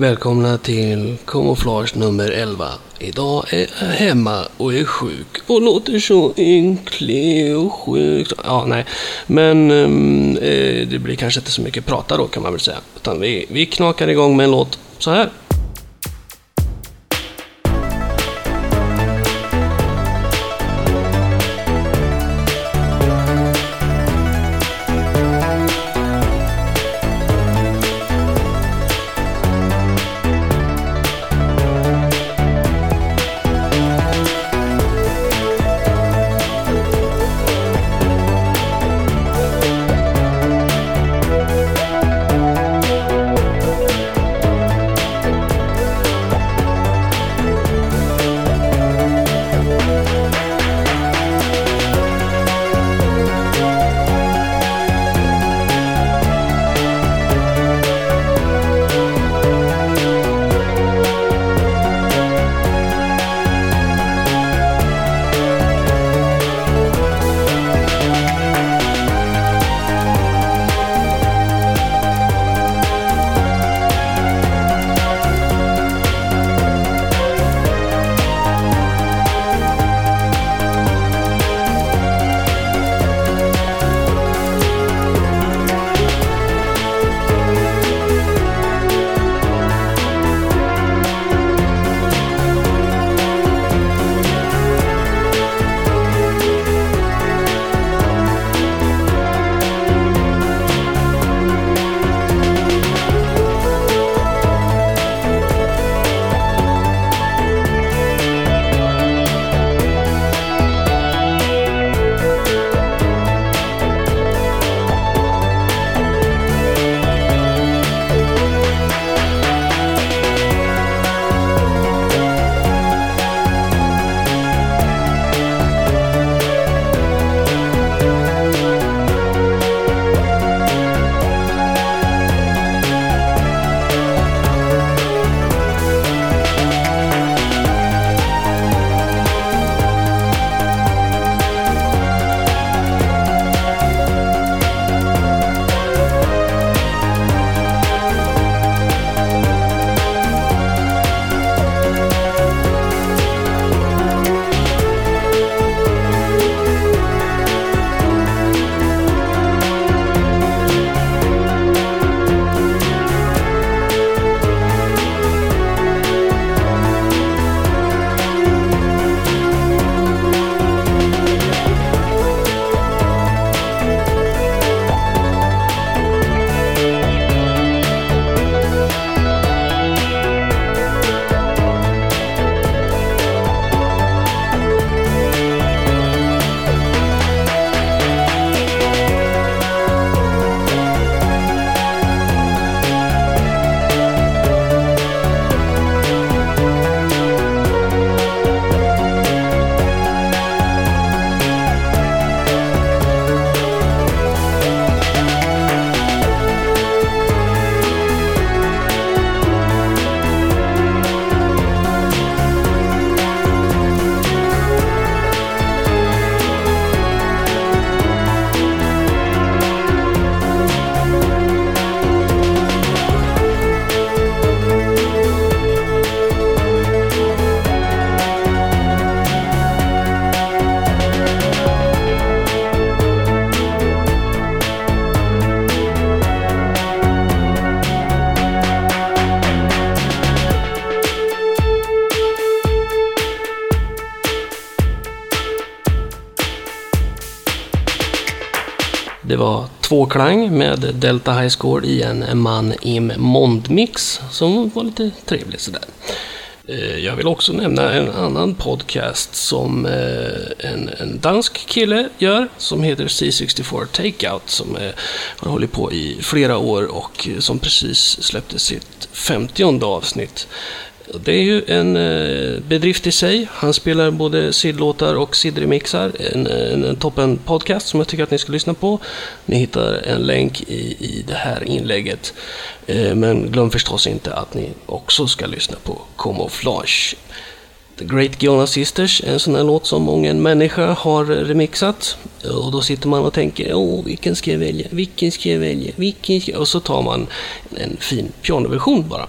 Välkomna till kamouflage nummer 11. Idag är jag hemma och är sjuk och låter så ynklig och sjuk. Ja, nej. Men ehm, eh, det blir kanske inte så mycket prata då kan man väl säga. Utan vi, vi knakar igång med en låt så här. Klang med Delta High Score i en Man im Mond-mix som var lite trevlig sådär. Eh, jag vill också nämna en annan podcast som eh, en, en dansk kille gör som heter C64 Takeout som eh, har hållit på i flera år och som precis släppte sitt 50 avsnitt. Det är ju en eh, bedrift i sig. Han spelar både sidlåtar och sidremixar. En, en, en toppen podcast som jag tycker att ni ska lyssna på. Ni hittar en länk i, i det här inlägget. Eh, men glöm förstås inte att ni också ska lyssna på Camouflage. The Great Giona Sisters, en sån här låt som många människa har remixat. Och då sitter man och tänker, åh, vilken ska jag välja, vilken ska jag välja, vilken ska jag... Och så tar man en fin pianoversion bara.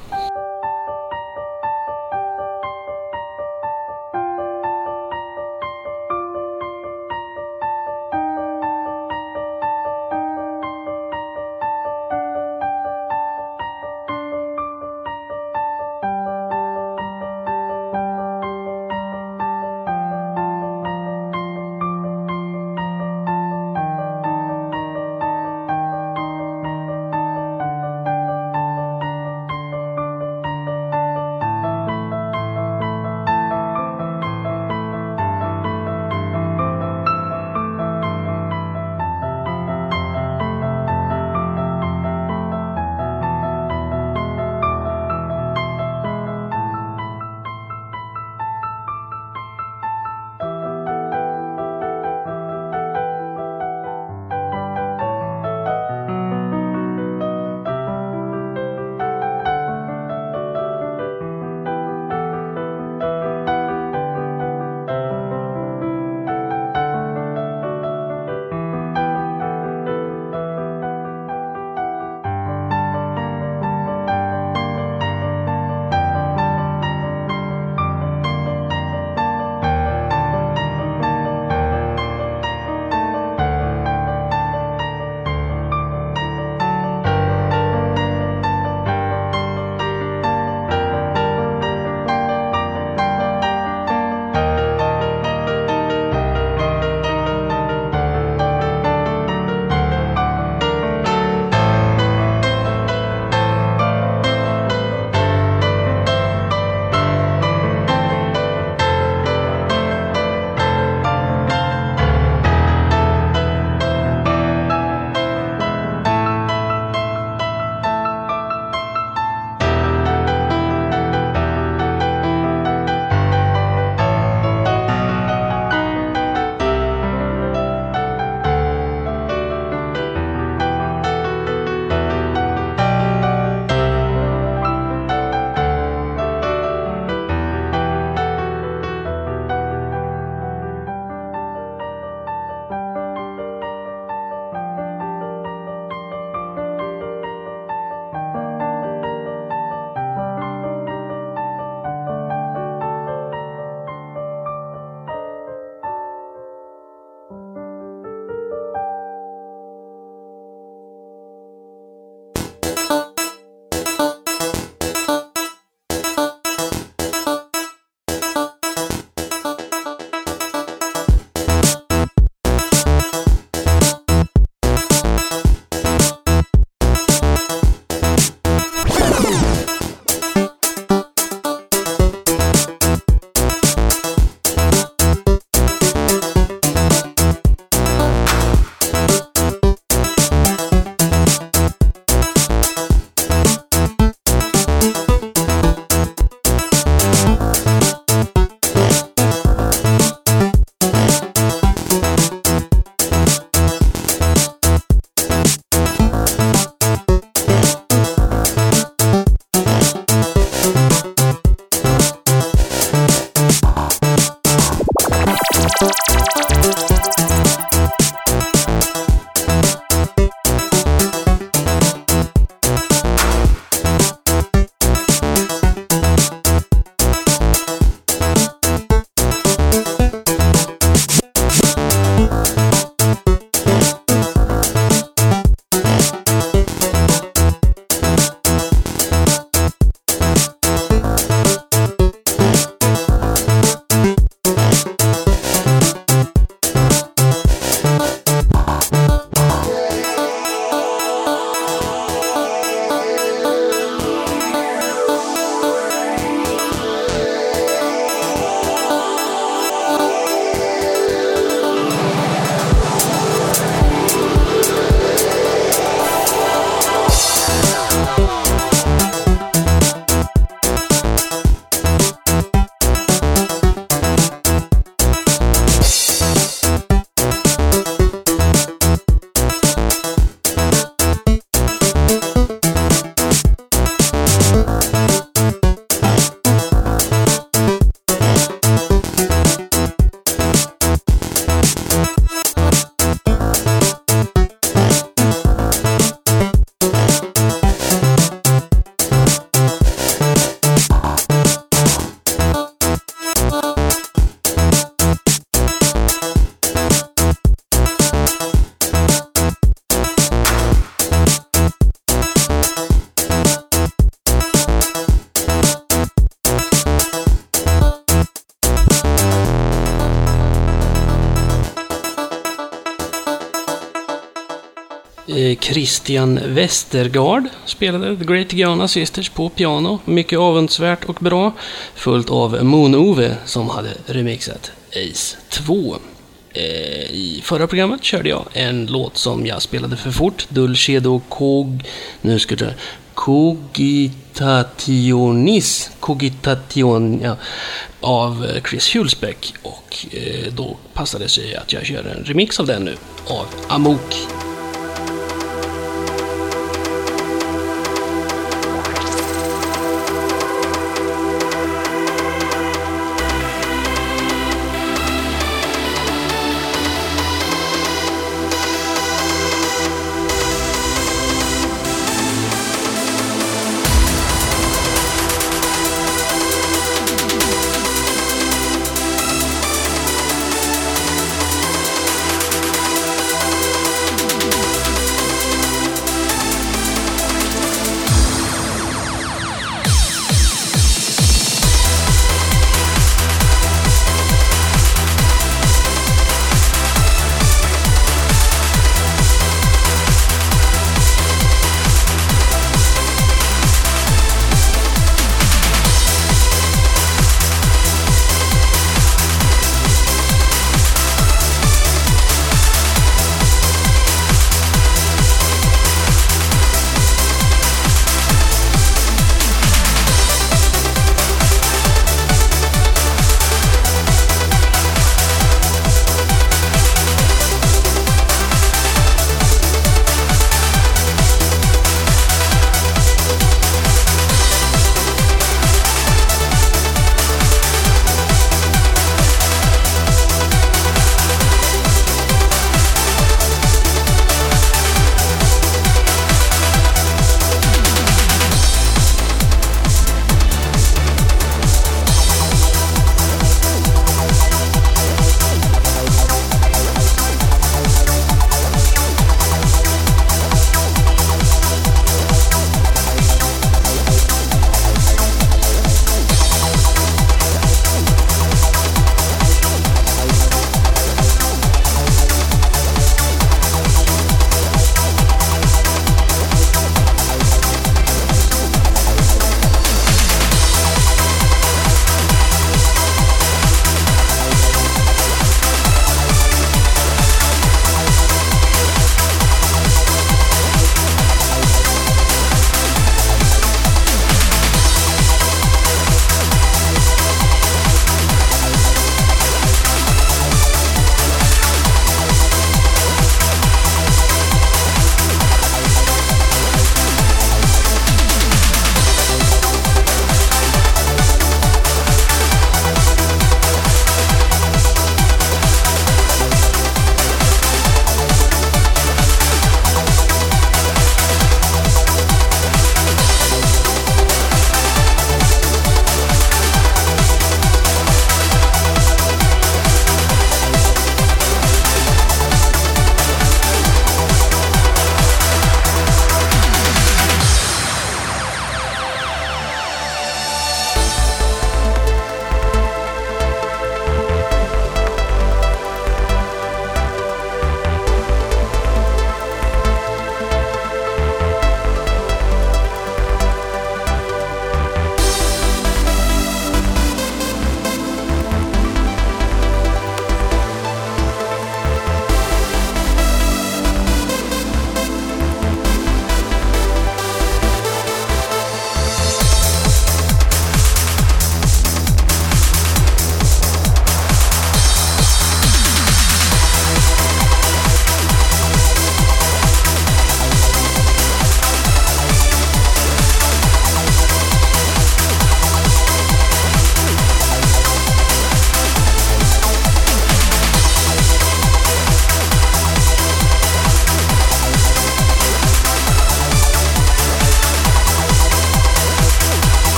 Christian Westergaard spelade The Great Giana Sisters på piano. Mycket avundsvärt och bra. Följt av Moon-Ove som hade remixat Ace 2. Eh, I förra programmet körde jag en låt som jag spelade för fort. Dulcedo Kog... Nu ska jag Cogitationis. Cogitation... Ja, av Chris Hulsbeck. Och eh, då passade det sig att jag kör en remix av den nu. Av Amok.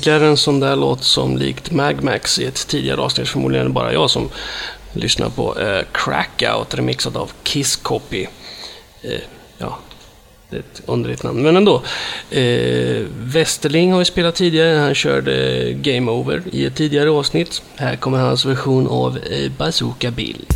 Ytterligare en sån där låt som likt Magmax i ett tidigare avsnitt, förmodligen bara jag som lyssnar på eh, Crackout remixad av Kiss Copy. Eh, ja, det är ett underligt namn, men ändå. Eh, Westerling har vi spelat tidigare, han körde Game Over i ett tidigare avsnitt. Här kommer hans version av eh, Bazooka Bill.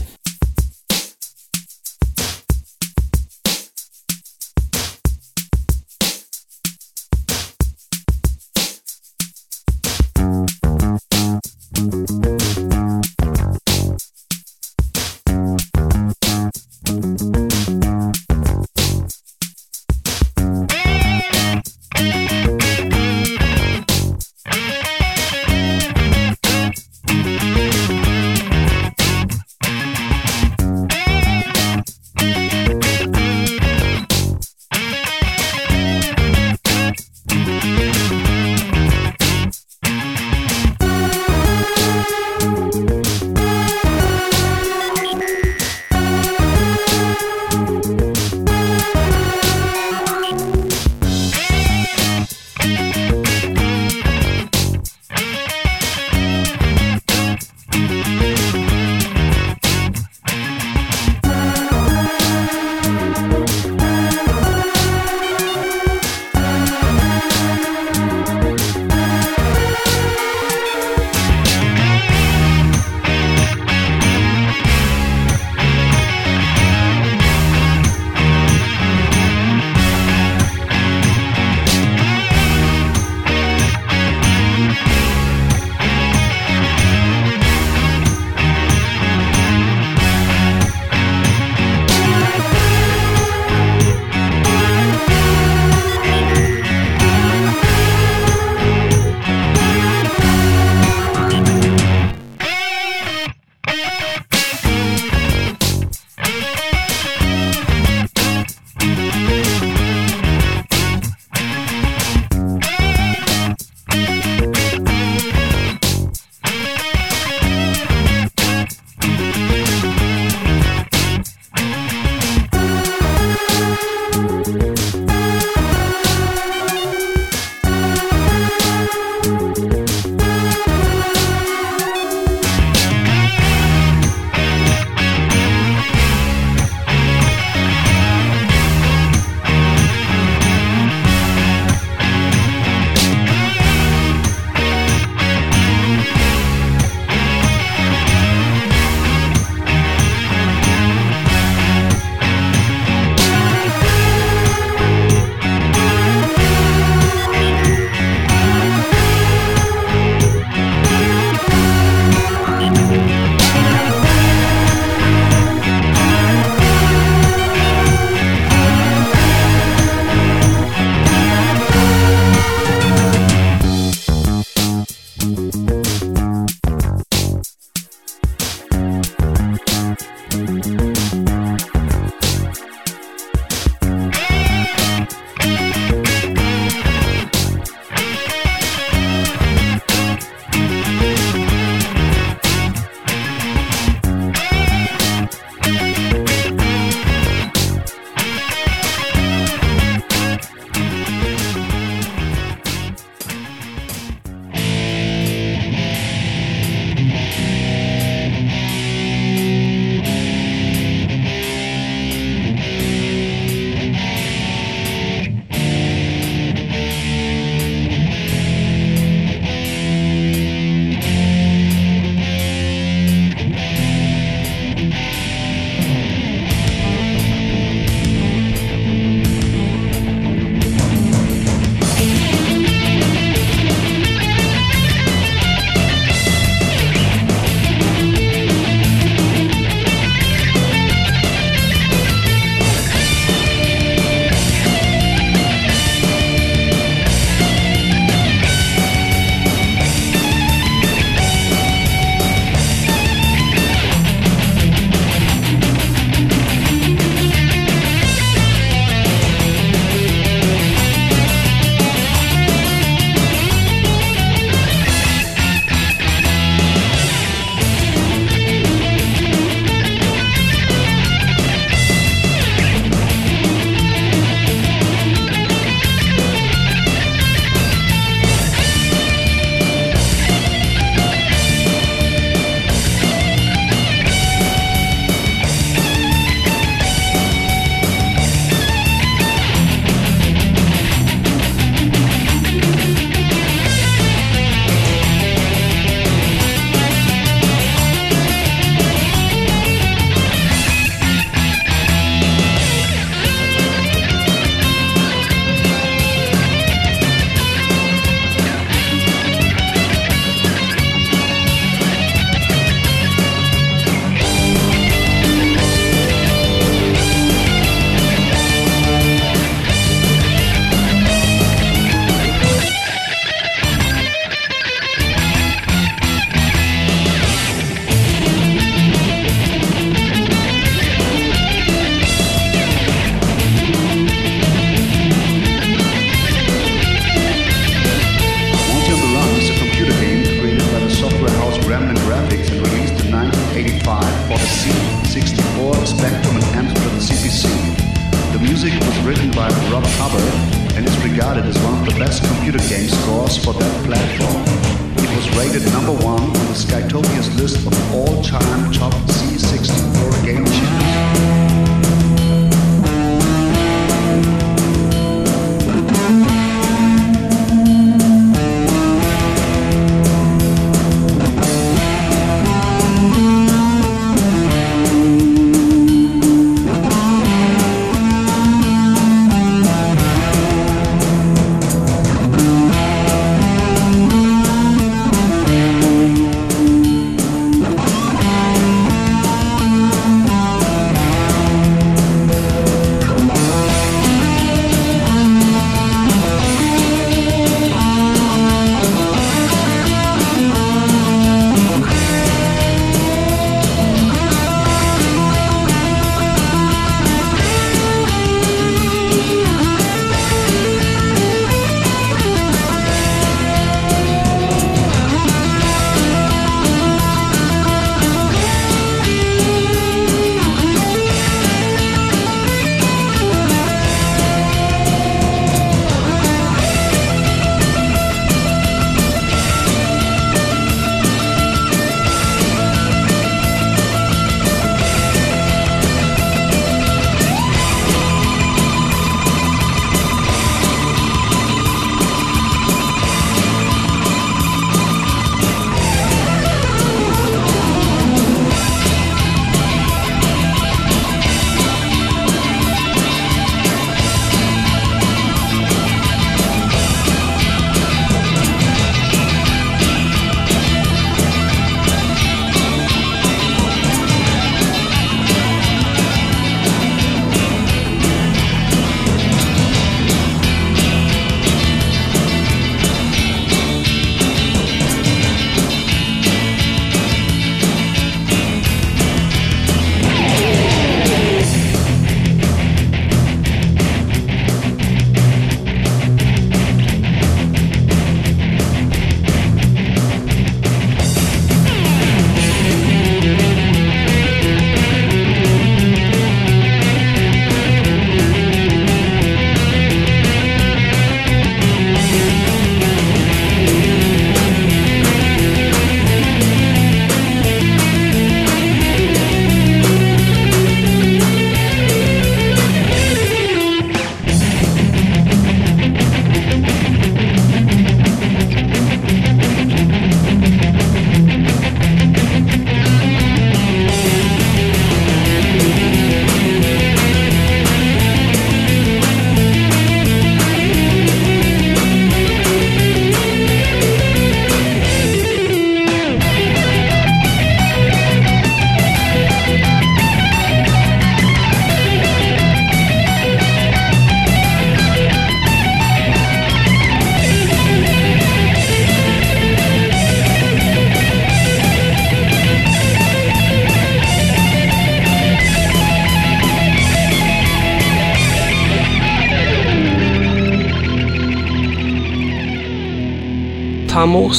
Tammo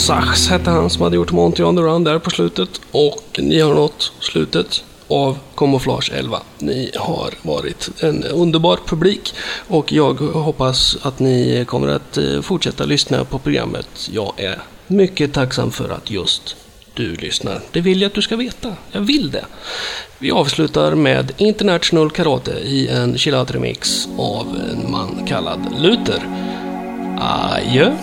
hette han som hade gjort Monty on the Run där på slutet. Och ni har nått slutet av Camouflage 11. Ni har varit en underbar publik och jag hoppas att ni kommer att eh, fortsätta lyssna på programmet. Jag är mycket tacksam för att just du lyssnar. Det vill jag att du ska veta. Jag vill det. Vi avslutar med International Karate i en chillout-remix av en man kallad Luther. Adjö!